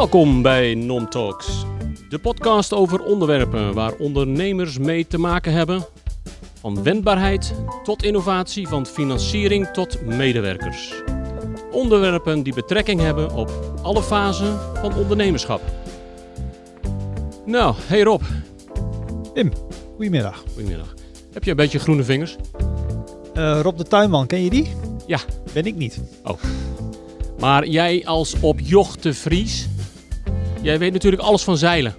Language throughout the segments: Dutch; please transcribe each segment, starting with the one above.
Welkom bij Non Talks, de podcast over onderwerpen waar ondernemers mee te maken hebben. Van wendbaarheid tot innovatie, van financiering tot medewerkers. Onderwerpen die betrekking hebben op alle fasen van ondernemerschap. Nou, hey Rob. Pim, goedemiddag. Goedemiddag. Heb je een beetje groene vingers? Uh, Rob de Tuinman, ken je die? Ja. Ben ik niet. Oh. Maar jij als opjochte Fries, jij weet natuurlijk alles van zeilen.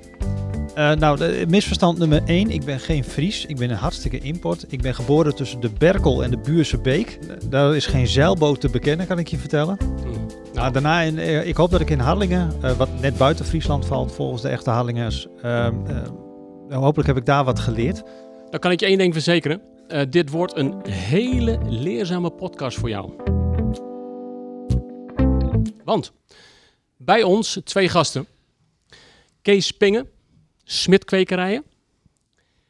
Uh, nou, de, misverstand nummer 1. Ik ben geen Fries. Ik ben een hartstikke import. Ik ben geboren tussen de Berkel en de Buurse Beek. Daar is geen zeilboot te bekennen, kan ik je vertellen. Mm. Nou, daarna, in, uh, ik hoop dat ik in Harlingen, wat net buiten Friesland valt, volgens de echte Harlingers, ehm, hopelijk heb ik daar wat geleerd. Dan kan ik je één ding verzekeren. dit wordt een hele leerzame podcast voor jou. Want bij ons twee gasten. Kees Pingen, Smit Kwekerijen.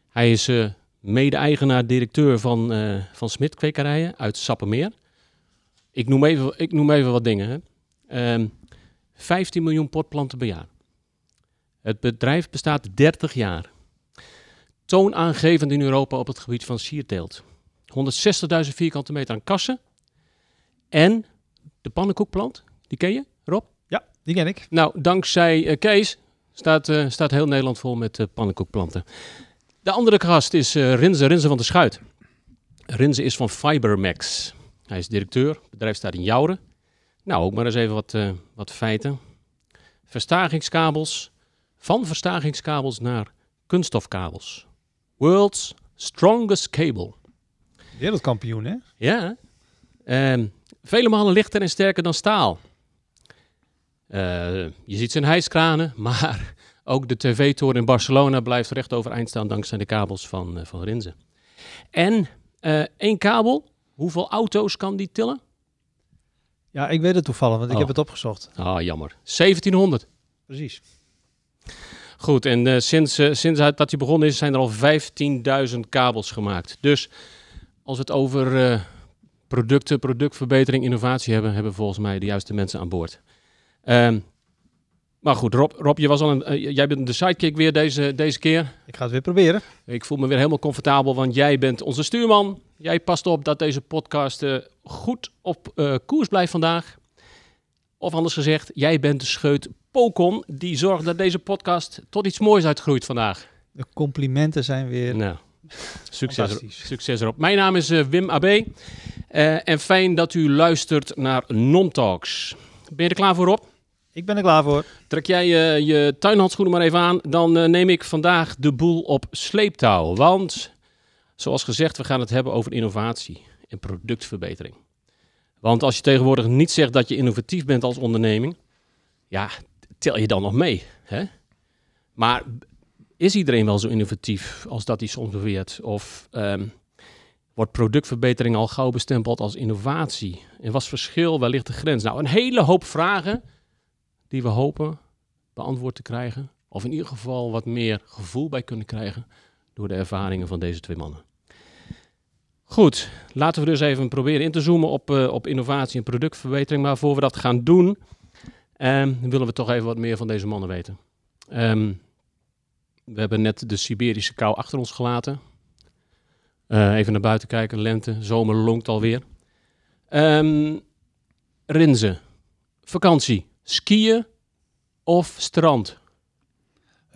Hij is uh, mede-eigenaar-directeur van, uh, van Smit Kwekerijen uit Sappemeer. Ik noem even, ik noem even wat dingen. Hè. Um, ehm, 15 miljoen potplanten per jaar. Het bedrijf bestaat 30 jaar. Toonaangevend in Europa op het gebied van sierteelt. 160.000 vierkante meter aan kassen. En de pannenkoekplant, die ken je, Rob? Ja, die ken ik. Nou, dankzij uh, Kees staat, uh, staat heel Nederland vol met uh, pannenkoekplanten. De andere gast is Rinze, Rinze van de Schuit. Rinze is van Fibermax. Hij is directeur, het bedrijf staat in Jouren. Nou, ook maar eens even wat, wat feiten. Verstagingskabels, van verstagingskabels naar kunststofkabels. World's strongest cable. Wereldkampioen, hè? Ja. Um, vele malen lichter en sterker dan staal. Uh, je ziet zijn hijskranen, maar ook de tv-toren in Barcelona blijft recht overeind staan dankzij de kabels van, uh, van Rinze. En uh, één kabel, hoeveel auto's kan die tillen? Ja, ik weet het toevallig, want ik heb oh. het opgezocht. Ah, oh, jammer. 1700. Precies. Goed, en sinds, sinds dat hij begonnen is, zijn er al 15.000 kabels gemaakt. Dus als we het over producten, productverbetering, innovatie hebben, hebben volgens mij de juiste mensen aan boord. Um, maar goed, Rob, Rob je was al een, uh, jij bent de sidekick weer deze, deze keer. Ik ga het weer proberen. Ik voel me weer helemaal comfortabel, want jij bent onze stuurman. Jij past op dat deze podcast uh, goed op uh, koers blijft vandaag. Of anders gezegd, jij bent de scheut Pokon die zorgt dat deze podcast tot iets moois uitgroeit vandaag. De complimenten zijn weer nou, succes, succes erop. Mijn naam is Wim AB en fijn dat u luistert naar Non Talks. Ben je er klaar voor, op? Ik ben er klaar voor. Trek jij uh, je tuinhandschoenen maar even aan. Dan uh, neem ik vandaag de boel op sleeptouw. Want, zoals gezegd, we gaan het hebben over innovatie en productverbetering. Want als je tegenwoordig niet zegt dat je innovatief bent als onderneming, ja, tel je dan nog mee. Hè? Maar is iedereen wel zo innovatief als dat hij soms beweert? Of um, wordt productverbetering al gauw bestempeld als innovatie? En wat verschil, waar ligt de grens? Nou, een hele hoop vragen die we hopen beantwoord te krijgen. Of in ieder geval wat meer gevoel bij kunnen krijgen door de ervaringen van deze twee mannen. Goed, laten we dus even proberen in te zoomen op, uh, op innovatie en productverbetering. Maar voor we dat gaan doen, um, willen we toch even wat meer van deze mannen weten. Um, we hebben net de Siberische kou achter ons gelaten. Uh, even naar buiten kijken, lente, zomer lonkt alweer. Um, Rinze, vakantie, skiën of strand?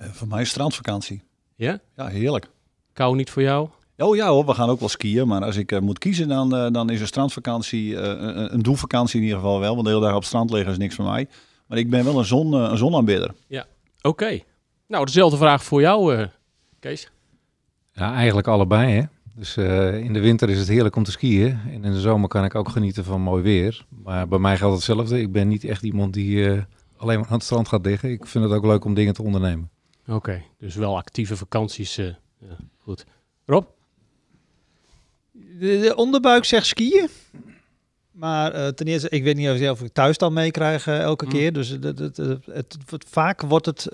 Uh, voor mij strandvakantie. Ja? Ja, heerlijk. Kou niet voor jou? Oh ja hoor, we gaan ook wel skiën. Maar als ik uh, moet kiezen, dan, dan is een strandvakantie, een, een doelvakantie in ieder geval wel. Want de hele dag op het strand liggen is niks voor mij. Maar ik ben wel een, zon, een zonaanbidder. Ja, oké. Nou, dezelfde vraag voor jou, Kees. Ja, eigenlijk allebei hè. Dus uh, in de winter is het heerlijk om te skiën. En in de zomer kan ik ook genieten van mooi weer. Maar bij mij geldt hetzelfde. Ik ben niet echt iemand die uh, alleen maar aan het strand gaat liggen. Ik vind het ook leuk om dingen te ondernemen. Oké, okay, dus wel actieve vakanties. Uh, ja, goed. Rob? De, de, onderbuik zegt skiën. Maar ten eerste, ik weet niet of ik thuis dan meekrijg elke mm. keer. Dus het, het, het, vaak wordt het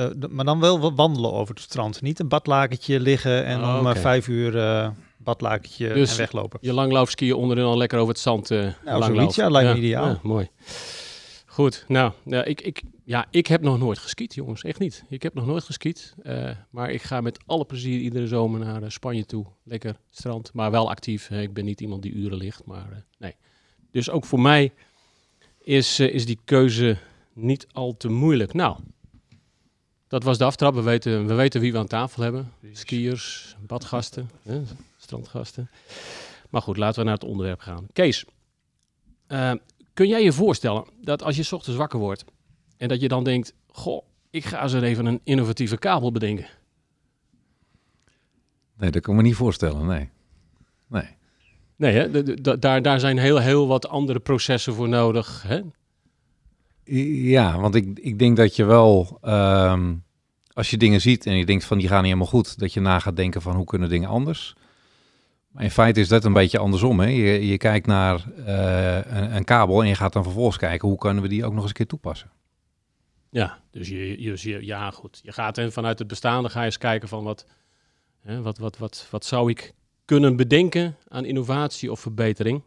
uh, maar dan wel wandelen over het strand. Niet een badlakentje liggen en oh, om okay. vijf uur uh, badlakentje dus en weglopen. je langlaufskiën onderin al lekker over het zand uh, nou, zoiets, ja, lijkt me ja, ideaal. Ja, mooi. Goed, nou, ik, ik, Ja, ik heb nog nooit geskiet, jongens. Echt niet. Ik heb nog nooit geskiet. Uh, maar ik ga met alle plezier iedere zomer naar uh, Spanje toe. Lekker strand, maar wel actief. Ik ben niet iemand die uren ligt, maar uh, nee. Dus ook voor mij is, is die keuze niet al te moeilijk. Nou, dat was de aftrap. We weten, we weten wie we aan tafel hebben. Skiers, badgasten, hè, strandgasten. Maar goed, laten we naar het onderwerp gaan. Kees, kun jij je voorstellen dat als je s ochtends wakker wordt en dat je dan denkt, goh, ik ga eens even een innovatieve kabel bedenken. Nee, dat kan ik me niet voorstellen, nee. Nee. Nee, hè? daar, daar zijn heel, heel wat andere processen voor nodig. Hè? Ja, want ik, ik denk dat je wel, ehm, als je dingen ziet en je denkt van die gaan niet helemaal goed, dat je na gaat denken van hoe kunnen dingen anders. Maar in feite is dat een beetje andersom. Hè? Je, je kijkt naar uh, een, een, kabel en je gaat dan vervolgens kijken hoe kunnen we die ook nog eens een keer toepassen. Ja, dus je, je, ja, goed. Je gaat en vanuit het bestaande ga je eens kijken van wat, hè, wat, wat, wat, wat zou ik kunnen bedenken aan innovatie of verbetering.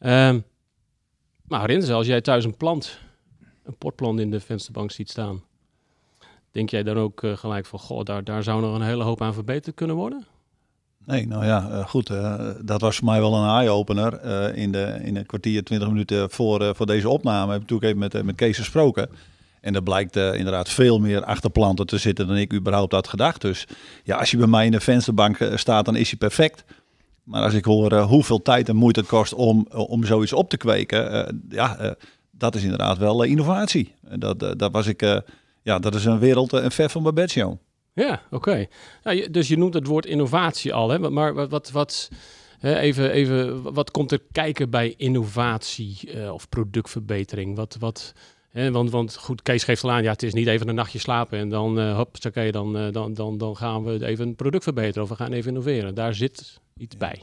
Um, maar Rins, als jij thuis een plant, een potplant in de vensterbank ziet staan, denk jij dan ook uh, gelijk van, goh, daar, daar zou nog een hele hoop aan verbeterd kunnen worden? Nee, nou ja, uh, goed. Uh, dat was voor mij wel een eye-opener. in, de, in een kwartier, twintig minuten voor, voor deze opname heb ik natuurlijk even met, met Kees gesproken. En er blijkt inderdaad veel meer achterplanten te zitten dan ik überhaupt had gedacht. Dus ja, als je bij mij in de vensterbank staat, dan is hij perfect. Maar als ik hoor uh, hoeveel tijd en moeite het kost om, om zoiets op te kweken, ja, dat is inderdaad wel innovatie. Dat, dat was ik, ja, dat is een wereld en ver van mijn bedshow. Ja, oké. Dus je noemt het woord innovatie al, hè? maar wat, wat, wat, even, even, wat komt er kijken bij innovatie of productverbetering? Wat, wat, want, want goed, Kees geeft al aan, ja, het is niet even een nachtje slapen en dan, uh, hop, okay, dan, dan, dan, dan gaan we even een product verbeteren of we gaan even innoveren. Daar zit iets bij.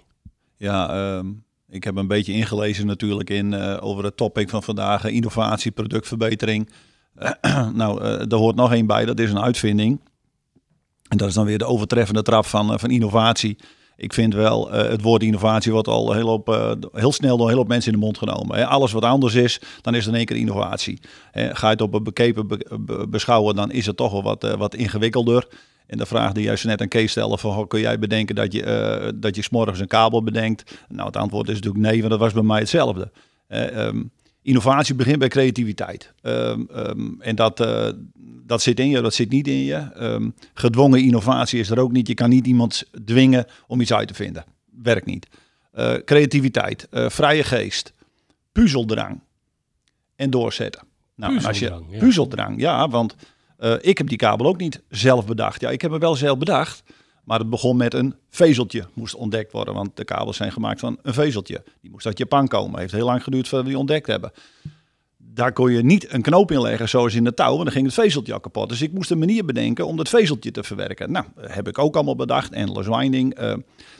Ja, um, ik heb een beetje ingelezen natuurlijk in, uh, over het topic van vandaag, innovatie, productverbetering. nou, daar hoort nog één bij, dat is een uitvinding. En dat is dan weer de overtreffende trap van, van innovatie ik vind wel, uh, het woord innovatie wordt al heel, op, uh, heel snel door heel veel mensen in de mond genomen. Hè. Alles wat anders is, dan is het in één keer innovatie. Hè. Ga je het op een bekepen be beschouwen, dan is het toch wel wat, uh, wat ingewikkelder. En de vraag die juist net aan Kees stelde, van, hoe kun jij bedenken dat je, dat je s'morgens een kabel bedenkt? Nou, het antwoord is natuurlijk nee, want dat was bij mij hetzelfde. Um, innovatie begint bij creativiteit. Um, um, en dat, uh, dat zit in je, dat zit niet in je. Gedwongen innovatie is er ook niet. Je kan niet iemand dwingen om iets uit te vinden. Werkt niet. Creativiteit, vrije geest, puzzeldrang en doorzetten. Nou, puzzeldrang, als je, ja. puzzeldrang, ja, want ik heb die kabel ook niet zelf bedacht. Ja, ik heb hem wel zelf bedacht. Maar het begon met een vezeltje moest ontdekt worden. Want de kabels zijn gemaakt van een vezeltje. Die moest uit Japan komen. Heeft heel lang geduurd voordat we die ontdekt hebben. Daar kon je niet een knoop in leggen zoals in de touw. Want dan ging het vezeltje al kapot. Dus ik moest een manier bedenken om dat vezeltje te verwerken. Nou, heb ik ook allemaal bedacht. Endless winding. Uh,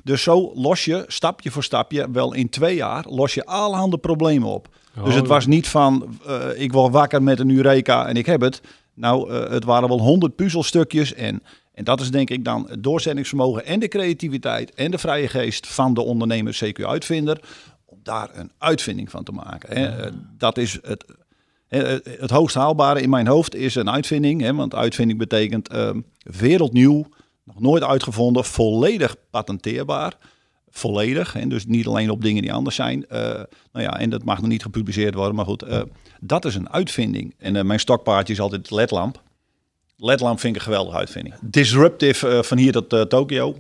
dus zo los je stapje voor stapje, wel in twee jaar, los je allerhande problemen op. Oh, dus het was niet van, uh, ik word wakker met een Eureka en ik heb het. Nou, uh, het waren wel honderd puzzelstukjes en en dat is denk ik dan het doorzettingsvermogen en de creativiteit en de vrije geest van de ondernemer, CQ-uitvinder, om daar een uitvinding van te maken. Hè. Eh, dat is het, het hoogst haalbare in mijn hoofd is een uitvinding, hè, want uitvinding betekent uh, wereldnieuw, nog nooit uitgevonden, volledig patenteerbaar. Volledig, en dus niet alleen op dingen die anders zijn. Uh, nou ja, en dat mag nog niet gepubliceerd worden, maar goed, uh, dat is een uitvinding. En mijn stokpaardje is altijd ledlamp. LED-lamp vind ik een geweldige uitvinding. Disruptive van hier tot Tokio.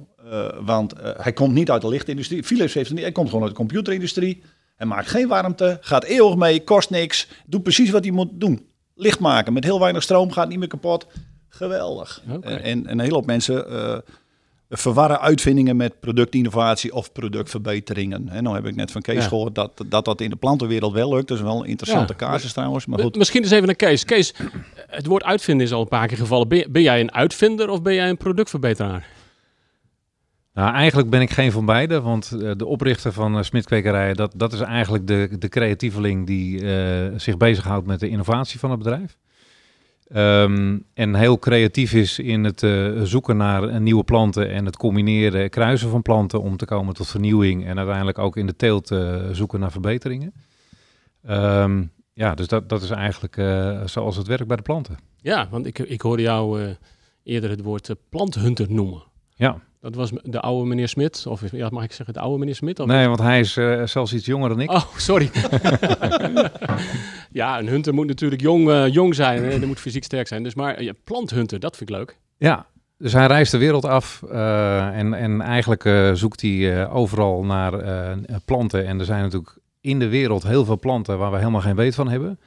Want hij komt niet uit de lichtindustrie. Philips heeft het niet. Hij komt gewoon uit de computerindustrie. Hij maakt geen warmte. Gaat eeuwig mee. Kost niks. Doet precies wat hij moet doen. Licht maken. Met heel weinig stroom. Gaat niet meer kapot. Geweldig. Okay. En, en, een hele hoop mensen verwarren uitvindingen met productinnovatie of productverbeteringen. En nou heb ik net van Kees gehoord dat, dat dat in de plantenwereld wel lukt. Dat is wel een interessante ja. casus trouwens. Maar goed. Misschien eens even naar Kees. Kees, het woord uitvinden is al een paar keer gevallen. Ben, ben jij een uitvinder of ben jij een productverbeteraar? Nou, eigenlijk ben ik geen van beide, want uh, de oprichter van uh, Smitkwekerij, dat, dat is eigenlijk de, de creatieveling die uh, zich bezighoudt met de innovatie van het bedrijf. Um, en heel creatief is in het uh, zoeken naar nieuwe planten en het combineren, kruisen van planten om te komen tot vernieuwing en uiteindelijk ook in de teelt uh, zoeken naar verbeteringen. Um, Ja, dus dat, dat is eigenlijk uh, zoals het werkt bij de planten. Ja, want ik, ik hoorde jou eerder het woord planthunter noemen. Ja. Dat was de oude meneer Smit, of ja, mag ik zeggen de oude meneer Smit? Of nee, want hij is zelfs iets jonger dan ik. Oh, sorry. ja, een hunter moet natuurlijk jong, jong zijn, en moet fysiek sterk zijn. Dus maar ja, planthunter, dat vind ik leuk. Ja, dus hij reist de wereld af en, en eigenlijk zoekt hij overal naar planten. En er zijn natuurlijk in de wereld heel veel planten waar we helemaal geen weet van hebben.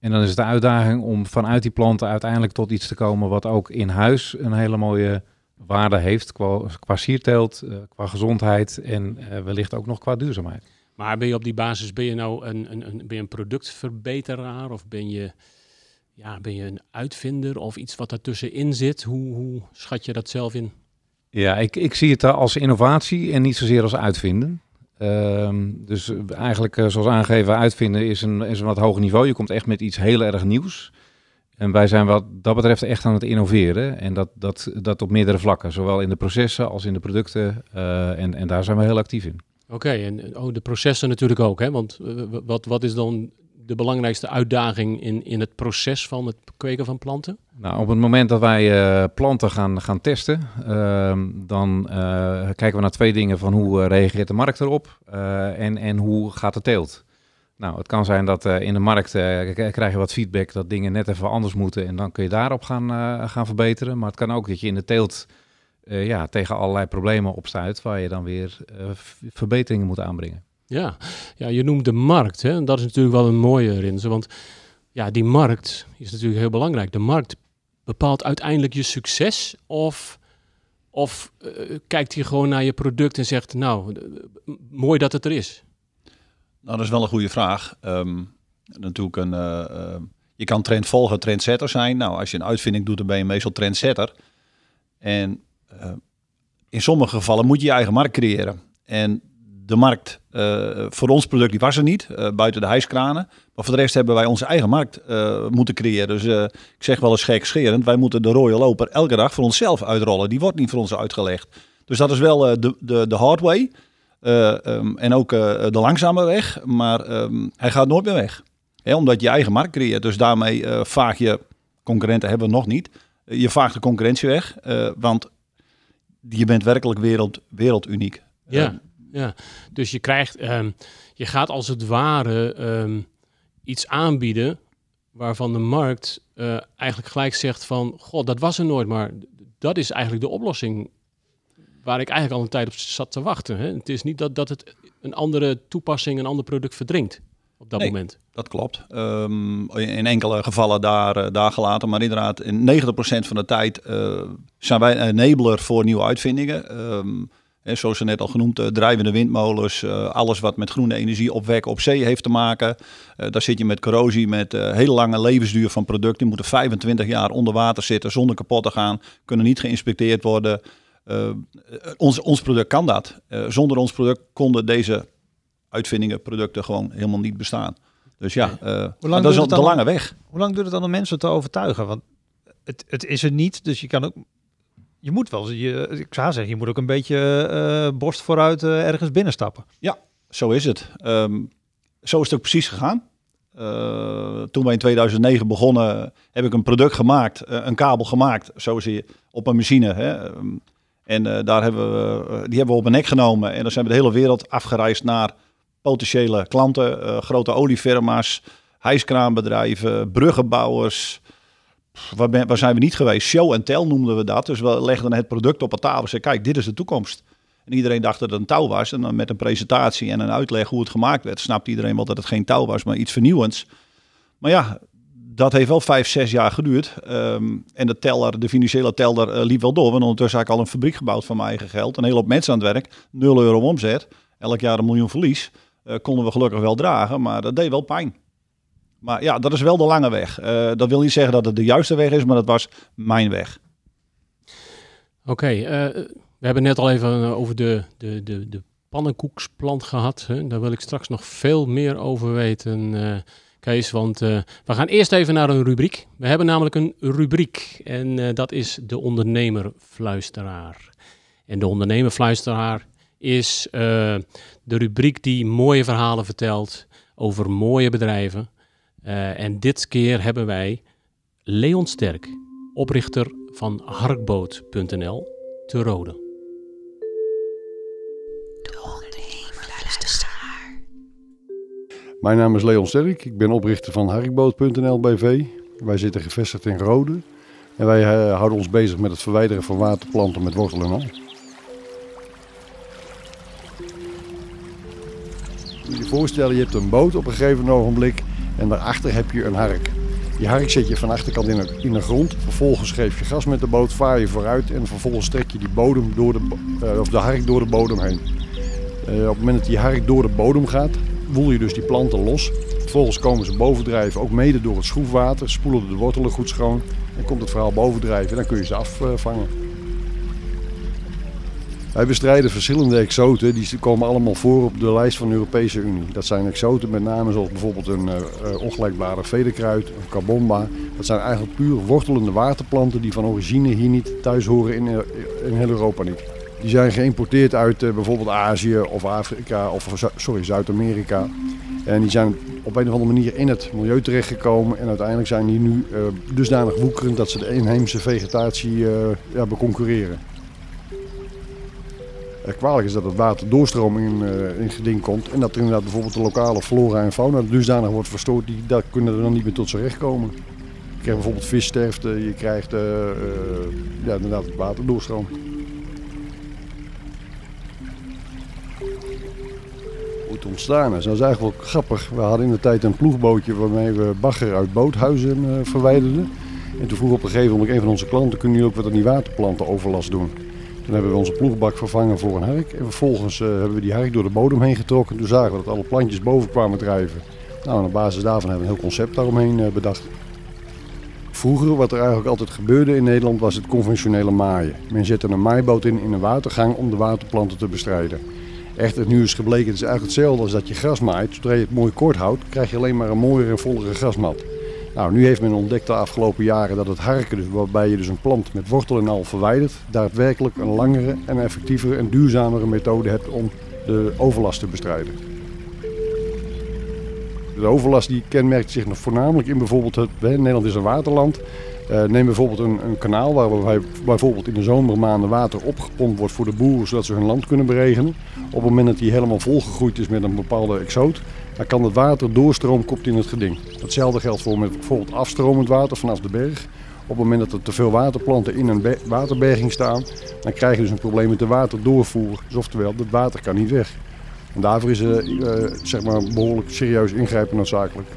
En dan is het de uitdaging om vanuit die planten uiteindelijk tot iets te komen wat ook in huis een hele mooie waarde heeft qua, qua sierteelt, uh, qua gezondheid en uh, wellicht ook nog qua duurzaamheid. Maar ben je op die basis, ben je nou een, een, een, ben je een productverbeteraar of ben je, ja, ben je een uitvinder of iets wat daartussenin zit? Hoe, hoe schat je dat zelf in? Ja, ik, ik zie het als innovatie en niet zozeer als uitvinden. Ehm, dus eigenlijk, uh, zoals aangegeven, uitvinden is een, is een wat hoger niveau. Je komt echt met iets heel erg nieuws. En wij zijn wat dat betreft echt aan het innoveren. En dat, dat, dat op meerdere vlakken. Zowel in de processen als in de producten. Uh, en, en daar zijn we heel actief in. Oké, en oh, de processen natuurlijk ook. Hè? Want uh, wat, wat is dan de belangrijkste uitdaging in, in het proces van het kweken van planten? Nou, op het moment dat wij uh, planten gaan, gaan testen, uh, dan uh, kijken we naar twee dingen van hoe eh, reageert de markt erop en, en hoe gaat de teelt. Nou, het kan zijn dat in de markt krijg je wat feedback dat dingen net even anders moeten en dan kun je daarop gaan, gaan verbeteren. Maar het kan ook dat je in de teelt ja, tegen allerlei problemen opstuit waar je dan weer verbeteringen moet aanbrengen. Ja. ja, je noemt de markt. Hè? En dat is natuurlijk wel een mooie, Rinze. Want ja, die markt is natuurlijk heel belangrijk. De markt bepaalt uiteindelijk je succes? Of, of uh, kijkt hij gewoon naar je product en zegt, nou, mooi dat het er is? Nou, dat is wel een goede vraag. Um, natuurlijk een, uh, uh, je kan trend volgen, trendsetter zijn. Nou, als je een uitvinding doet, dan ben je meestal trendsetter. En in sommige gevallen moet je je eigen markt creëren. En de markt uh, voor ons product die was er niet, buiten de hijskranen. Maar voor de rest hebben wij onze eigen markt moeten creëren. Dus ik zeg wel eens gekscherend, wij moeten de rode loper elke dag voor onszelf uitrollen. Die wordt niet voor ons uitgelegd. Dus dat is wel de, de, de hard way. Um, en ook de langzame weg, maar um, hij gaat nooit meer weg. Hè, omdat je eigen markt creëert. Dus daarmee vaag je, concurrenten hebben we nog niet, je vaagt de concurrentie weg. want je bent werkelijk wereld, werelduniek. Ja. Ja, dus je krijgt, um, je gaat als het ware um, iets aanbieden waarvan de markt uh, eigenlijk gelijk zegt van, god, dat was er nooit, maar dat is eigenlijk de oplossing waar ik eigenlijk al een tijd op zat te wachten. Hè? Het is niet dat, dat het een andere toepassing, een ander product verdringt op dat nee, moment. Dat klopt. Um, in enkele gevallen daar, uh, daar gelaten, maar inderdaad, in 90% van de tijd uh, zijn wij een enabler voor nieuwe uitvindingen. Um, He, zoals ze net al genoemd, uh, drijvende windmolens, uh, alles wat met groene energie opwekken op zee heeft te maken. Uh, daar zit je met corrosie, met hele lange levensduur van producten. Die moeten 25 jaar onder water zitten zonder kapot te gaan, kunnen niet geïnspecteerd worden. Ons, ons product kan dat. zonder ons product konden deze uitvindingen, producten gewoon helemaal niet bestaan. Dus ja, lang dat is de lange weg. Hoe lang duurt het dan om mensen te overtuigen? Want het, het is er niet, dus je kan ook je moet wel, je, ik zou zeggen, je moet ook een beetje uh, borst vooruit uh, ergens binnenstappen. Ja, zo is het. Um, zo is het ook precies gegaan. Uh, toen wij in 2009 begonnen, heb ik een product gemaakt, een kabel gemaakt, zo zie je, op een machine. Hè. Um, en daar hebben we, die hebben we op een nek genomen en dan zijn we de hele wereld afgereisd naar potentiële klanten, grote oliefirma's, hijskraanbedrijven, bruggenbouwers, waar, waar, zijn we niet geweest? Show en tell noemden we dat. Dus we legden het product op een tafel en zeiden, kijk, dit is de toekomst. En iedereen dacht dat het een touw was. En dan met een presentatie en een uitleg hoe het gemaakt werd, snapte iedereen wel dat het geen touw was, maar iets vernieuwends. Maar ja, dat heeft wel vijf, zes jaar geduurd. Um, en de teller, de financiële teller, uh, liep wel door. Want ondertussen had ik al een fabriek gebouwd van mijn eigen geld. Een hele hoop mensen aan het werk. Nul euro omzet. Elk jaar een miljoen verlies. Uh, konden we gelukkig wel dragen, maar dat deed wel pijn. Maar ja, dat is wel de lange weg. Uh, dat wil niet zeggen dat het de juiste weg is, maar dat was mijn weg. Oké, we hebben net al even eh, over de, de, de, de pannenkoeksplant gehad. Hè? Daar wil ik straks nog veel meer over weten, Kees. Want we gaan eerst even naar een rubriek. We hebben namelijk een rubriek en dat is de ondernemerfluisteraar. En de ondernemerfluisteraar is de rubriek die mooie verhalen vertelt over mooie bedrijven Eh, en dit keer hebben wij Leon Sterk, oprichter van harkboot.nl, te rode. Mijn naam is Leon Sterk. Ik ben oprichter van Harkboot.nl BV. Wij zitten gevestigd in Rode. En wij eh, houden ons bezig met het verwijderen van waterplanten met wortel en al. Je je voorstellen, je hebt een boot op een gegeven ogenblik en daarachter heb je een hark. Die hark zet je van achterkant in de, in de grond. Vervolgens geef je gas met de boot, vaar je vooruit en vervolgens trek je die bodem door de, eh, of de hark door de bodem heen. Eh, op het moment dat die hark door de bodem gaat, woel je dus die planten los. Vervolgens komen ze bovendrijven, ook mede door het schroefwater, spoelen de wortelen goed schoon. En komt het verhaal bovendrijven en dan kun je ze afvangen. Wij bestrijden verschillende exoten, die komen allemaal voor op de lijst van de Europese Unie. Dat zijn exoten met name zoals bijvoorbeeld een eh, ongelijkbare vederkruid, een carbomba. Dat zijn eigenlijk puur wortelende waterplanten die van origine hier niet thuis horen in, eh, in heel Europa niet. Die zijn geïmporteerd uit eh, bijvoorbeeld Azië of Afrika of sorry, Zuid-Amerika. En die zijn op een of andere manier in het milieu terechtgekomen. En uiteindelijk zijn die nu eh, dusdanig woekerend dat ze de inheemse vegetatie eh, ja, beconcurreren. Eh, kwalijk is dat het water doorstroming in, in geding komt. En dat er inderdaad bijvoorbeeld de lokale flora en fauna dusdanig wordt verstoord. Die dat kunnen er dan niet meer tot zijn recht komen. Je krijgt bijvoorbeeld vissterfte, je krijgt ja, inderdaad het het ontstaan dat is eigenlijk wel grappig. We hadden in de tijd een ploegbootje waarmee we bagger uit boothuizen eh, verwijderden. En toen vroeg op een gegeven moment een van onze klanten, kunnen jullie ook wat aan die waterplanten overlast doen? Toen hebben we onze ploegbak vervangen voor een hark. En vervolgens eh, hebben we die hark door de bodem heen getrokken. Toen zagen we dat alle plantjes boven kwamen drijven. Nou, op basis daarvan hebben we een heel concept daaromheen eh, bedacht. Vroeger, wat er eigenlijk altijd gebeurde in Nederland, was het conventionele maaien. Men zette een maaiboot in in een watergang om de waterplanten te bestrijden. Echter, nu is gebleken, het is eigenlijk hetzelfde als dat je gras maait. Zodra je het mooi kort houdt, krijg je alleen maar een mooiere en vollere grasmat. Nou, nu heeft men ontdekt de afgelopen jaren dat het harken, dus waarbij je dus een plant met wortel en al verwijdert, daadwerkelijk een langere en effectievere en duurzamere methode hebt om de overlast te bestrijden. De overlast die kenmerkt zich nog voornamelijk in bijvoorbeeld het, Nederland is een waterland. Eh, neem bijvoorbeeld een, een kanaal waarbij bijvoorbeeld in de zomermaanden water opgepompt wordt voor de boeren zodat ze hun land kunnen beregenen. Op het moment dat die helemaal volgegroeid is met een bepaalde exoot, dan kan het water doorstromen, komt in het geding. Hetzelfde geldt voor met bijvoorbeeld afstromend water vanaf de berg. Op het moment dat er te veel waterplanten in een be- waterberging staan, dan krijg je dus een probleem met de waterdoorvoer. Dus oftewel, het water kan niet weg. En daarvoor is er eh, zeg maar behoorlijk serieus ingrijpen noodzakelijk.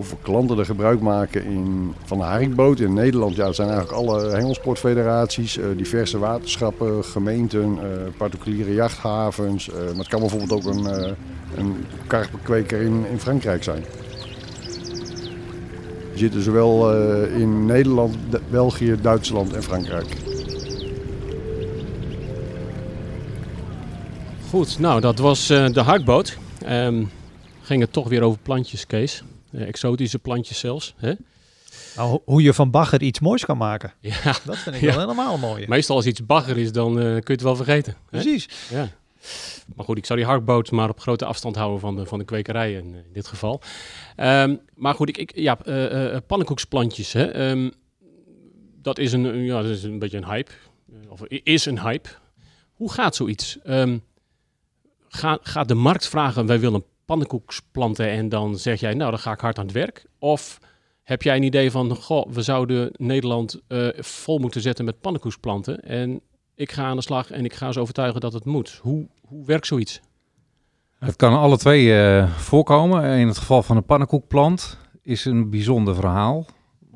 Hoeveel klanten er gebruik maken in, van de haringboot in Nederland? Ja, zijn eigenlijk alle hengelsportfederaties, eh, diverse waterschappen, gemeenten, eh, particuliere jachthavens. eh, maar het kan bijvoorbeeld ook een, een karpenkweker in, in Frankrijk zijn. Die zitten zowel in Nederland, België, Duitsland en Frankrijk. Goed, nou dat was de harkboot. Ehm ging het toch weer over plantjes, Kees. Eh, exotische plantjes zelfs. Hè? Nou, ho- hoe je van bagger iets moois kan maken. Ja, Dat vind ik Ja. wel helemaal mooi. meestal als iets bagger is, dan eh, kun je het wel vergeten. Hè? Precies. Ja. Maar goed, ik zou die harkboot maar op grote afstand houden van de, van de kwekerij in, eh, in dit geval. Ehm, maar goed, ik, ik, ja, eh, pannenkoeksplantjes. Hè? Ehm, dat, is een, ja, dat is een beetje een hype. Of is een hype. Hoe gaat zoiets? Ehm ga, gaat de markt vragen, wij willen pannenkoeksplanten en dan zeg jij, nou dan ga ik hard aan het werk? Of heb jij een idee van, goh, we zouden Nederland eh, vol moeten zetten met pannenkoeksplanten en ik ga aan de slag en ik ga ze overtuigen dat het moet. Hoe, hoe werkt zoiets? Het kan alle twee eh, voorkomen. In het geval van een pannenkoekplant is een bijzonder verhaal.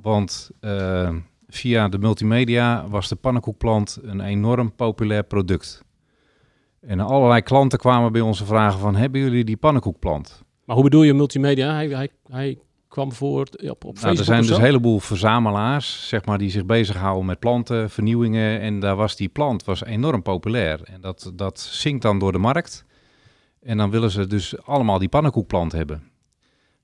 Want eh, via de multimedia was de pannenkoekplant een enorm populair product. En allerlei klanten kwamen bij ons vragen van, hebben jullie die pannenkoekplant? Maar hoe bedoel je multimedia? Hij, hij, hij kwam voor op, op Facebook Nou, er zijn dus een heleboel verzamelaars, zeg maar, die zich bezighouden met planten, vernieuwingen. En daar was die plant was enorm populair. En dat, dat zinkt dan door de markt. En dan willen ze dus allemaal die pannenkoekplant hebben.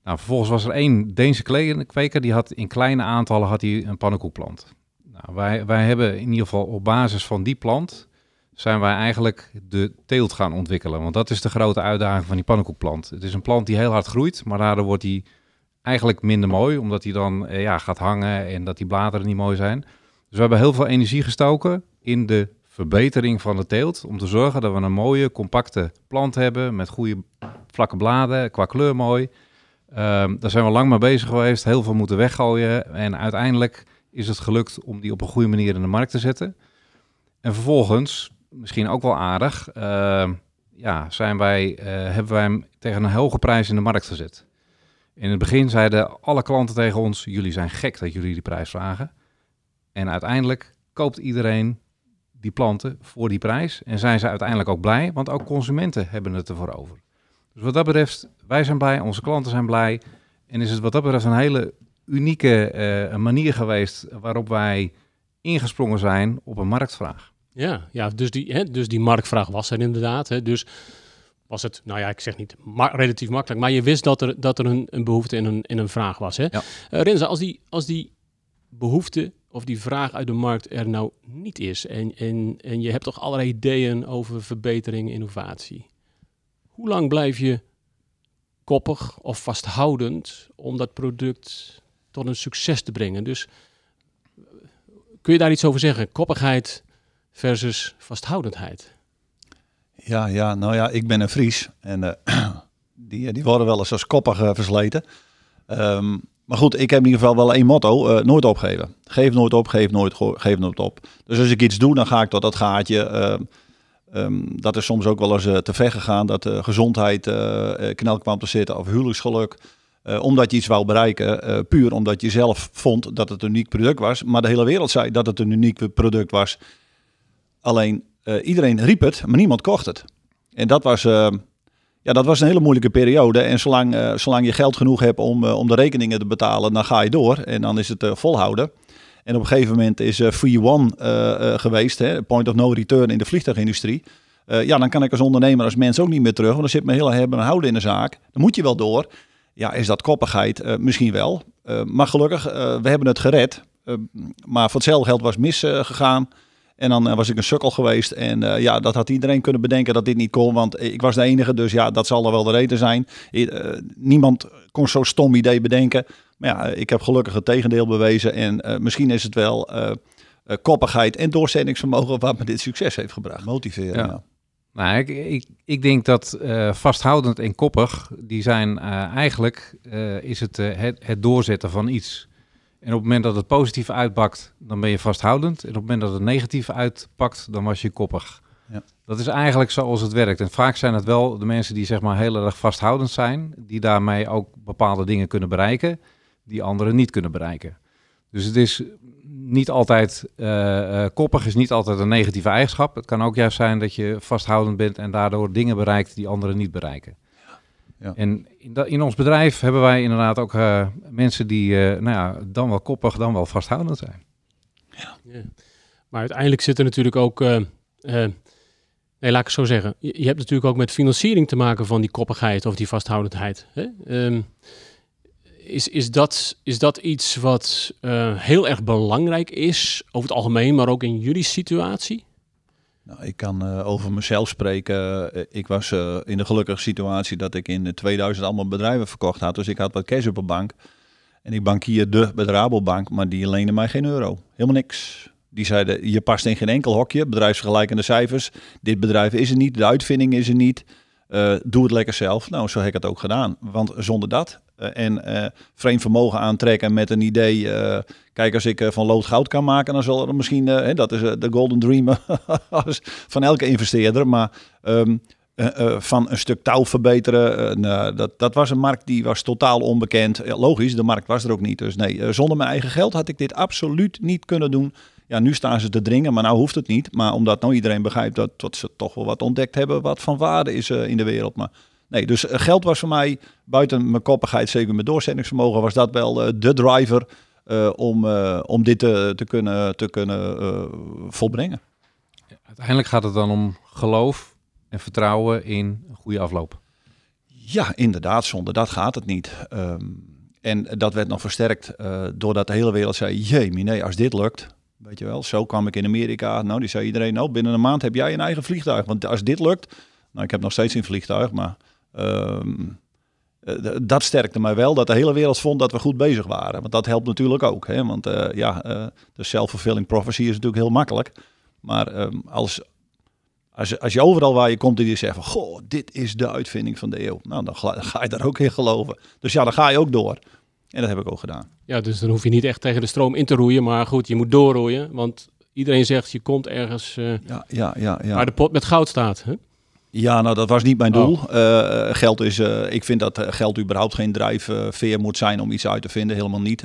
Nou, vervolgens was er één Deense kweker, die had in kleine aantallen had hij een pannenkoekplant. Nou, wij, wij hebben in ieder geval op basis van die plant zijn wij eigenlijk de teelt gaan ontwikkelen. Want dat is de grote uitdaging van die pannenkoekplant. Het is een plant die heel hard groeit, maar daardoor wordt die eigenlijk minder mooi, omdat hij dan eh, ja, gaat hangen en dat die bladeren niet mooi zijn. Dus we hebben heel veel energie gestoken in de verbetering van de teelt. Om te zorgen dat we een mooie, compacte plant hebben met goede vlakke bladen, qua kleur mooi. Ehm, daar zijn we lang mee bezig geweest, heel veel moeten weggooien. En uiteindelijk is het gelukt om die op een goede manier in de markt te zetten. En vervolgens, misschien ook wel aardig, ehm, ja, zijn wij, eh, hebben wij hem tegen een hoge prijs in de markt gezet. In het begin zeiden alle klanten tegen ons: jullie zijn gek dat jullie die prijs vragen. En uiteindelijk koopt iedereen die planten voor die prijs. En zijn ze uiteindelijk ook blij, want ook consumenten hebben het ervoor over. Dus wat dat betreft, wij zijn blij, onze klanten zijn blij. En is het wat dat betreft een hele unieke eh, manier geweest waarop wij ingesprongen zijn op een marktvraag. Ja, ja dus, die, hè, dus die marktvraag was er inderdaad. Hè, dus was het, nou ja, ik zeg niet relatief makkelijk, maar je wist dat er, dat er een, een behoefte in een, in een vraag was. Hè? Ja. Uh, Renze, als die, als die behoefte of die vraag uit de markt er nou niet is en, en, en je hebt toch allerlei ideeën over verbetering, innovatie. Hoe lang blijf je koppig of vasthoudend om dat product tot een succes te brengen? Dus kun je daar iets over zeggen? Koppigheid versus vasthoudendheid. Ja, ja, nou ja, ik ben een Fries en uh, die, die worden wel eens als koppig uh, versleten. Um, maar goed, ik heb in ieder geval wel één motto: uh, nooit opgeven. Geef nooit op, geef nooit, geef nooit op. Dus als ik iets doe, dan ga ik tot dat gaatje. Um, dat is soms ook wel eens te ver gegaan, dat gezondheid knel kwam te zitten of huwelijksgeluk. omdat je iets wou bereiken, puur omdat je zelf vond dat het een uniek product was. Maar de hele wereld zei dat het een uniek product was. Alleen uh, iedereen riep het, maar niemand kocht het. En dat was, uh, ja, dat was een hele moeilijke periode. En zolang, uh, zolang je geld genoeg hebt om, om de rekeningen te betalen, dan ga je door. En dan is het volhouden. En op een gegeven moment is Free One geweest, hè, point of no return in de vliegtuigindustrie. ja, dan kan ik als ondernemer, als mens ook niet meer terug. Want dan zit mijn hele hebben en houden in de zaak. Dan moet je wel door. Ja, is dat koppigheid? misschien wel. maar gelukkig, we hebben het gered. maar voor hetzelfde geld was misgegaan. En dan eh, was ik een sukkel geweest. En uh, ja, dat had iedereen kunnen bedenken dat dit niet kon. Want ik was de enige. Dus ja, dat zal er wel de reden zijn. Uh, niemand kon zo'n stom idee bedenken. Maar ja, ik heb gelukkig het tegendeel bewezen. En misschien is het wel koppigheid en doorzettingsvermogen wat me dit succes heeft gebracht. Motiveren. Ja. ja. Nou, ik, ik, ik denk dat vasthoudend en koppig, die zijn eigenlijk, is het, het, het doorzetten van iets. En op het moment dat het positief uitpakt, dan ben je vasthoudend. En op het moment dat het negatief uitpakt, dan was je koppig. Ja. Dat is eigenlijk zoals het werkt. En vaak zijn het wel de mensen die zeg maar heel erg vasthoudend zijn, die daarmee ook bepaalde dingen kunnen bereiken, die anderen niet kunnen bereiken. Dus het is niet altijd, uh, uh, koppig is niet altijd een negatieve eigenschap. Het kan ook juist zijn dat je vasthoudend bent en daardoor dingen bereikt die anderen niet bereiken. Ja. En in, in, ons bedrijf hebben wij inderdaad ook uh, mensen die uh, nou ja, dan wel koppig, dan wel vasthoudend zijn. Ja. ja. Maar uiteindelijk zit er natuurlijk ook, uh, nee, laat ik het zo zeggen, je, je, hebt natuurlijk ook met financiering te maken van die koppigheid of die vasthoudendheid. Hè? Um, is, is, dat, is dat iets wat heel erg belangrijk is, over het algemeen, maar ook in jullie situatie? Nou, ik kan uh, over mezelf spreken. Uh, ik was uh, in de gelukkige situatie dat ik in 2000 allemaal bedrijven verkocht had. Dus ik had wat cash op de bank. En ik bankierde bij de Rabobank, maar die leende mij geen euro. Helemaal niks. Die zeiden, je past in geen enkel hokje, bedrijfsvergelijkende cijfers. Dit bedrijf is er niet, de uitvinding is er niet. Doe het lekker zelf. Nou, zo heb ik het ook gedaan. Want zonder dat eh, en uh, vreemd vermogen aantrekken met een idee. Kijk, als ik van lood goud kan maken, dan zal er misschien, dat is de golden dream van elke investeerder. Maar um, van een stuk touw verbeteren, dat, dat was een markt die was totaal onbekend. logisch, de markt was er ook niet. Dus nee, zonder mijn eigen geld had ik dit absoluut niet kunnen doen. Ja, nu staan ze te dringen, maar nou hoeft het niet. Maar omdat nou iedereen begrijpt dat, dat ze toch wel wat ontdekt hebben wat van waarde is in de wereld. Maar Nee, dus eh, geld was voor mij, buiten mijn koppigheid, zeker mijn doorzettingsvermogen, was dat wel uh, de driver uh, om, om dit te, te kunnen, te kunnen volbrengen. Uiteindelijk gaat het dan om geloof en vertrouwen in een goede afloop. Ja, inderdaad, zonder dat gaat het niet. Um, en dat werd nog versterkt doordat de hele wereld zei, jee, nee, als dit lukt, Weet je wel, zo kwam ik in Amerika. Nou, die zei iedereen, nou, binnen een maand heb jij een eigen vliegtuig. Want als dit lukt, nou, ik heb nog steeds een vliegtuig, maar ehm, eh, dat sterkte mij wel. Dat de hele wereld vond dat we goed bezig waren. Want dat helpt natuurlijk ook. Hè? Want uh, ja, uh, de self-fulfilling prophecy is natuurlijk heel makkelijk. Maar ehm, als, als, als je overal waar je komt en je zegt van, goh, dit is de uitvinding van de eeuw. Nou, dan ga je daar ook in geloven. Dus ja, dan ga je ook door. En dat heb ik ook gedaan. Ja, dus dan hoef je niet echt tegen de stroom in te roeien. Maar goed, je moet doorroeien. Want iedereen zegt, je komt ergens uh, ja, ja, ja, ja. waar de pot met goud staat. Hè? Ja, nou dat was niet mijn doel. Uh, geld is, uh, ik vind dat geld überhaupt geen drijfveer moet zijn om iets uit te vinden. Helemaal niet.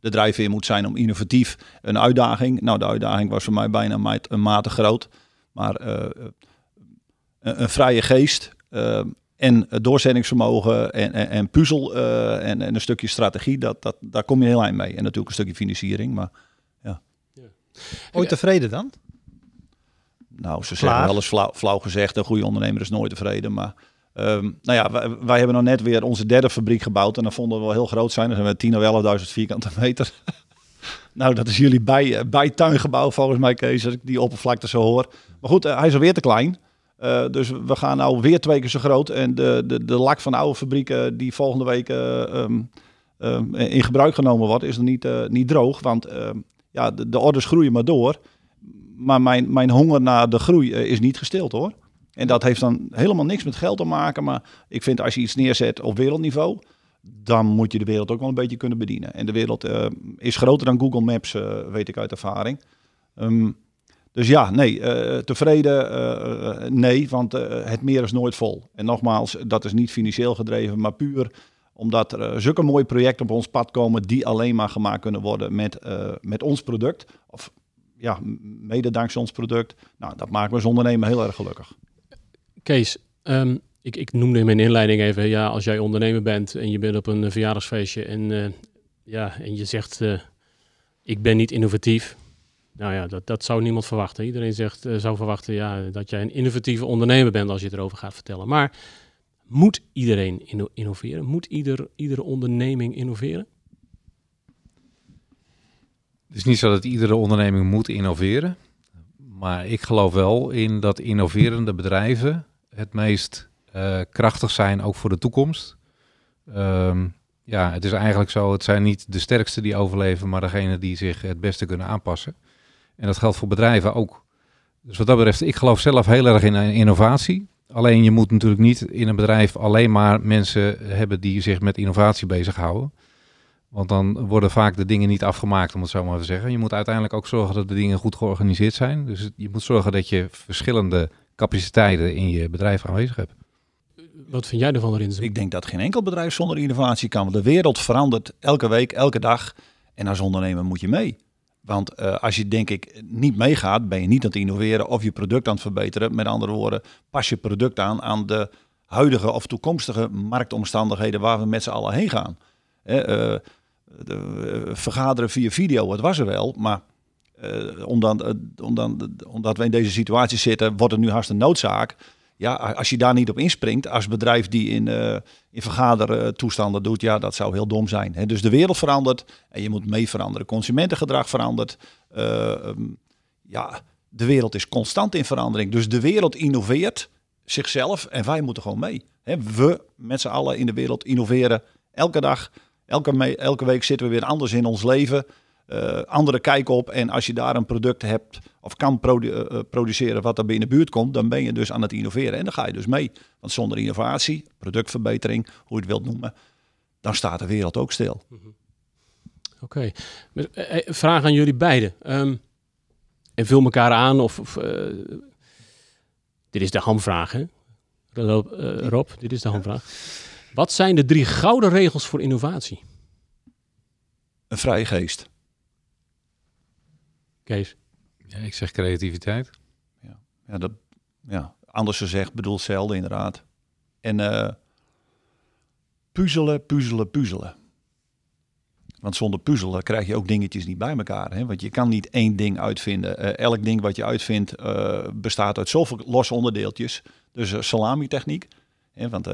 de drijfveer moet zijn om innovatief een uitdaging. Nou, de uitdaging was voor mij bijna een mate groot. Maar een, een, vrije geest en doorzettingsvermogen en, en, en puzzel en, en, een stukje strategie, dat, dat, daar kom je heel eind mee. En natuurlijk een stukje financiering, maar ja. ja. Ooit tevreden dan? Nou, ze zeggen wel eens flauw, flauw, gezegd, een goede ondernemer is nooit tevreden. Maar um, nou ja, wij, wij, hebben nog net weer onze derde fabriek gebouwd. En dan vonden we wel heel groot zijn. Dan zijn we 10 of 11.000 vierkante meter. nou, dat is jullie bij, bij tuingebouw volgens mij, Kees, als ik die oppervlakte zo hoor. Maar goed, uh, hij is alweer te klein. Uh, dus we gaan nou weer twee keer zo groot. En de, de, de lak van de oude fabrieken die volgende week uh, um, um, in gebruik genomen wordt, is er niet, niet droog. Want ja, de, de orders groeien maar door maar mijn, mijn honger naar de groei eh, is niet gestild hoor. En dat heeft dan helemaal niks met geld te maken. Maar ik vind als je iets neerzet op wereldniveau, dan moet je de wereld ook wel een beetje kunnen bedienen. En de wereld is groter dan Google Maps, weet ik uit ervaring. Um, dus ja, nee, uh, tevreden, nee, want het meer is nooit vol. En nogmaals, dat is niet financieel gedreven, maar puur omdat er zulke mooie projecten op ons pad komen die alleen maar gemaakt kunnen worden met, met ons product. Of ja, mede dankzij ons product. Nou, dat maakt me als ondernemer heel erg gelukkig. Kees, um, ik, ik noemde in mijn inleiding even, ja, als jij ondernemer bent en je bent op een verjaardagsfeestje en, ja, en je zegt, ik ben niet innovatief. Nou ja, dat, dat zou niemand verwachten. Iedereen zegt, uh, zou verwachten ja, dat jij een innovatieve ondernemer bent als je erover gaat vertellen. Maar moet iedereen inno innoveren? Moet ieder, iedere onderneming innoveren? Het is niet zo dat iedere onderneming moet innoveren. Maar ik geloof wel in dat innoverende bedrijven het meest uh, krachtig zijn, ook voor de toekomst. Um, ja, het is eigenlijk zo, het zijn niet de sterkste die overleven, maar degene die zich het beste kunnen aanpassen. En dat geldt voor bedrijven ook. Dus wat dat betreft, ik geloof zelf heel erg in innovatie. Alleen je moet natuurlijk niet in een bedrijf alleen maar mensen hebben die zich met innovatie bezighouden. Want dan worden vaak de dingen niet afgemaakt, om het zo maar te zeggen. Je moet uiteindelijk ook zorgen dat de dingen goed georganiseerd zijn. Dus je moet zorgen dat je verschillende capaciteiten in je bedrijf aanwezig hebt. Wat vind jij ervan, Rins? Ik denk dat geen enkel bedrijf zonder innovatie kan. De wereld verandert elke week, elke dag. En als ondernemer moet je mee. Want uh, als je denk ik niet meegaat, ben je niet aan het innoveren of je product aan het verbeteren. Met andere woorden, pas je product aan aan de huidige of toekomstige marktomstandigheden waar we met z'n allen heen gaan. Uh, de, eh, vergaderen via video, het was er wel, maar omdat, omdat, omdat we in deze situatie zitten, wordt het nu een noodzaak. Ja, als je daar niet op inspringt, als bedrijf die in, uh, in vergadertoestanden doet, ja, dat zou heel dom zijn. Hè? Dus de wereld verandert en je moet mee veranderen. Consumentengedrag verandert. Um, ja, de wereld is constant in verandering. Dus de wereld innoveert zichzelf en wij moeten gewoon mee. Hè? We met z'n allen in de wereld innoveren elke dag Elke, elke week zitten we weer anders in ons leven. Uh, andere kijk op. En als je daar een product hebt of kan produ uh, produceren wat er binnen de buurt komt, dan ben je dus aan het innoveren. En dan ga je dus mee. Want zonder innovatie, productverbetering, hoe je het wilt noemen, dan staat de wereld ook stil. Mm -hmm. Oké. Okay. Vraag aan jullie beiden. Um, en vul elkaar aan of... of uh, dit is de hamvraag, hè? Rob, dit is de hamvraag. Wat zijn de drie gouden regels voor innovatie? Een vrije geest. Kees? Ja, ik zeg creativiteit. Ja, ja, dat, ja. anders gezegd bedoel zelden inderdaad. En uh, puzzelen, puzzelen, puzzelen. Want zonder puzzelen krijg je ook dingetjes niet bij elkaar. Hè? Want je kan niet één ding uitvinden. Uh, elk ding wat je uitvindt uh, bestaat uit zoveel losse onderdeeltjes. Dus salami-techniek. Want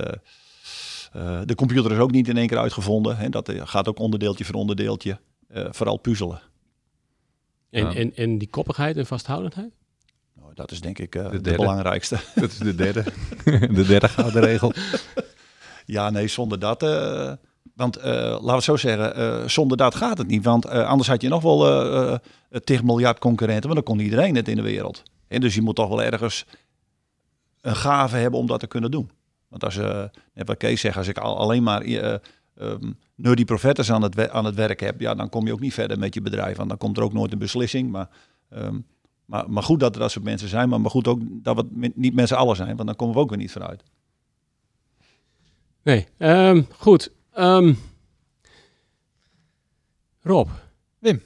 uh, de computer is ook niet in één keer uitgevonden. Hè. Dat eh, gaat ook onderdeeltje voor onderdeeltje. Uh, vooral puzzelen. En, Ja. en, en die koppigheid en vasthoudendheid? Nou, dat is denk ik eh, De belangrijkste. Dat is de derde. de derde gouden regel. Ja, nee, zonder dat. eh, want eh, laten we het zo zeggen, eh, zonder dat gaat het niet. Want eh, anders had je nog wel eh eh, 10 miljard concurrenten, maar dan kon iedereen het in de wereld. En dus je moet toch wel ergens een gave hebben om dat te kunnen doen. Want als, net wat Kees zegt, als ik al, alleen maar eh ehm, nerdy professors aan het, aan het werk heb, ja, dan kom je ook niet verder met je bedrijf. Want dan komt er ook nooit een beslissing. Maar, ehm, maar, maar goed dat er dat soort mensen zijn, maar, maar goed ook dat we niet met z'n allen zijn, want dan komen we ook weer niet vooruit. Nee. Ehm, goed. Ehm, Rob. Wim.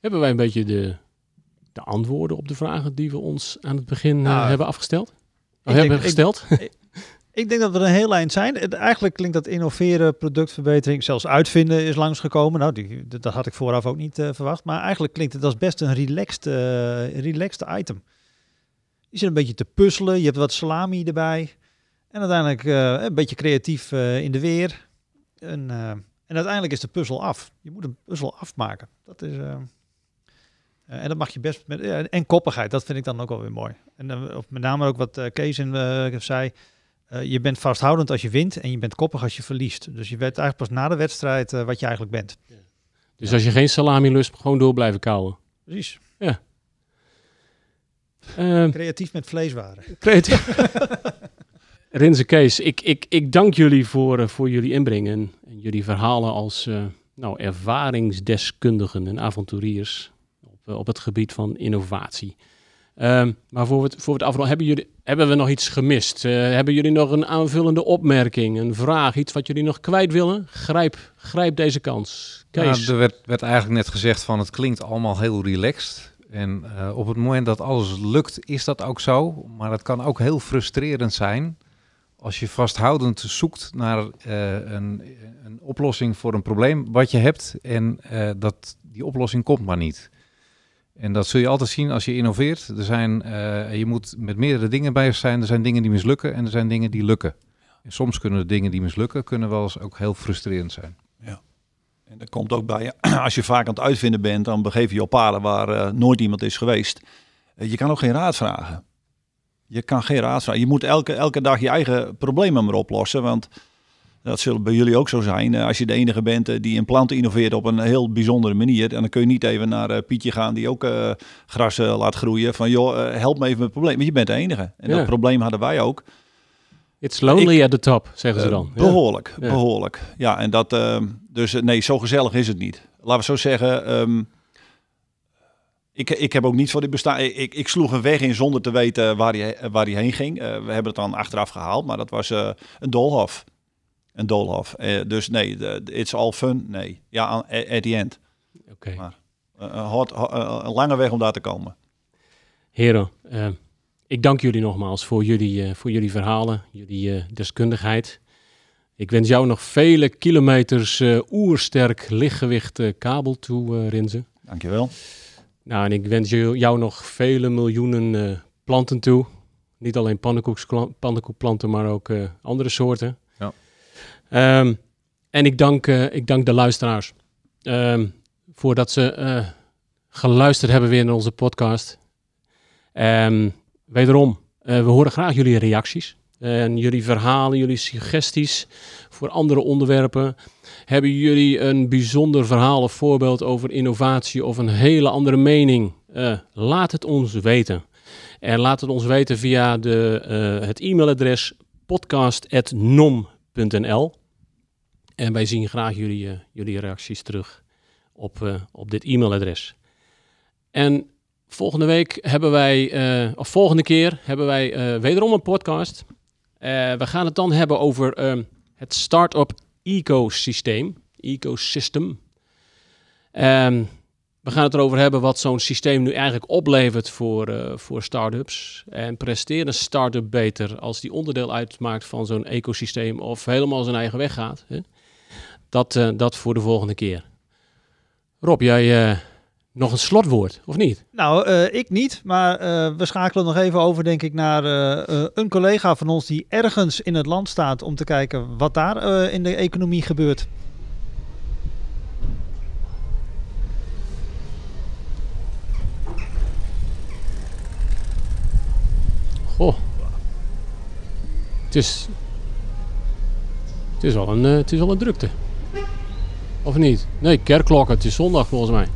Hebben wij een beetje de, de antwoorden op de vragen die we ons aan het begin eh, Nou, hebben afgesteld? Denk- hebben gesteld? Ik denk dat we een heel eind zijn. Eigenlijk klinkt dat innoveren, productverbetering, zelfs uitvinden is langsgekomen. Nou, die, dat had ik vooraf ook niet eh, verwacht. Maar eigenlijk klinkt het als best een relaxed, eh, relaxed item. Je zit een beetje te puzzelen, je hebt wat salami erbij. En uiteindelijk eh, een beetje creatief in de weer. En, en uiteindelijk is de puzzel af. Je moet een puzzel afmaken. Dat is... en dat mag je best met. en koppigheid, dat vind ik dan ook wel weer mooi. En of met name ook wat Kees in, zei. Eh, je bent vasthoudend als je wint en je bent koppig als je verliest. Dus je weet eigenlijk pas na de wedstrijd eh, wat je eigenlijk bent. Dus als je geen salami lust, gewoon door blijven kauwen. Precies. Ehm, Creatief met vleeswaren. creatief. Rinse Kees, ik, ik, ik dank jullie voor, eh, voor jullie inbreng en, en jullie verhalen als eh, nou, ervaringsdeskundigen en avonturiers op, eh, op het gebied van innovatie. Ehm, maar voor het, voor het afronden, hebben, jullie, hebben we nog iets gemist? Eh, hebben jullie nog een aanvullende opmerking, een vraag, iets wat jullie nog kwijt willen? Grijp, grijp deze kans. Kees. Ja, er werd, werd eigenlijk net gezegd van het klinkt allemaal heel relaxed. En eh, op het moment dat alles lukt, is dat ook zo. Maar het kan ook heel frustrerend zijn als je vasthoudend zoekt naar eh, een, een oplossing voor een probleem wat je hebt. En dat die oplossing komt maar niet. En dat zul je altijd zien als je innoveert. Er zijn, eh, je moet met meerdere dingen bezig zijn. Er zijn dingen die mislukken en er zijn dingen die lukken. En soms kunnen de dingen die mislukken kunnen wel eens ook heel frustrerend zijn. En dat komt ook bij, als je vaak aan het uitvinden bent, dan begeef je je op paden waar eh, nooit iemand is geweest. Eh, je kan ook geen raad vragen. Je kan geen raad vragen. Je moet elke, elke dag je eigen problemen maar oplossen, want dat zullen bij jullie ook zo zijn. Eh, als je de enige bent eh, die een plant innoveert op een heel bijzondere manier, en dan kun je niet even naar eh, Pietje gaan die ook gras laat groeien, van joh, help me even met het probleem. Maar je bent de enige. En Ja. dat probleem hadden wij ook. It's lonely at the top, zeggen ze dan. Behoorlijk, Ja. behoorlijk. Ja, en dat, ehm, dus nee, zo gezellig is het niet. Laten we zo zeggen, ehm, ik, ik heb ook niet voor dit bestaan. Ik, ik, ik sloeg een weg in zonder te weten waar hij, waar hij heen ging. We hebben het dan achteraf gehaald, maar dat was een doolhof. Een doolhof. Eh, dus nee, it's all fun. Nee, ja, at the end. Oké. Maar- Eh, hard- eh, een lange weg om daar te komen. Heren, ik dank jullie nogmaals voor jullie, voor jullie verhalen, jullie deskundigheid. Ik wens jou nog vele kilometers oersterk lichtgewicht kabel toe, eh Rinze. Dankjewel. Nou, en ik wens jou nog vele miljoenen planten toe. Niet alleen pannenkoekplanten, maar ook andere soorten. Ehm, en ik dank, eh, ik dank de luisteraars ehm, voordat ze eh, geluisterd hebben weer naar onze podcast. Ehm, wederom, eh, we horen graag jullie reacties. En jullie verhalen, jullie suggesties voor andere onderwerpen. Hebben jullie een bijzonder verhaal of voorbeeld over innovatie of een hele andere mening? Laat het ons weten. En laat het ons weten via de, het e-mailadres podcast.nom.nl. En wij zien graag jullie, eh, jullie reacties terug op, eh, op dit e-mailadres. En volgende week hebben wij, eh, of volgende keer hebben wij wederom een podcast. We gaan het dan hebben over ehm, het start-up ecosysteem. Ecosystem. Ehm, we gaan het erover hebben wat zo'n systeem nu eigenlijk oplevert voor, eh, voor start-ups. En presteert een start-up beter als die onderdeel uitmaakt van zo'n ecosysteem of helemaal zijn eigen weg gaat. Hè? Dat, eh, dat voor de volgende keer. Rob, jij eh, nog een slotwoord, of niet? Nou, eh, ik niet. Maar we schakelen nog even over, denk ik, naar een collega van ons die ergens in het land staat om te kijken wat daar in de economie gebeurt. Goh. Het is, het is, wel, een, het is wel een drukte. Of niet? Nee, kerkklokken. Het is zondag volgens mij.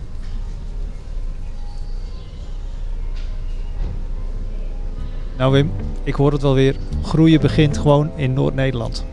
Nou Wim, ik hoor het wel weer. Groeien begint gewoon in Noord-Nederland.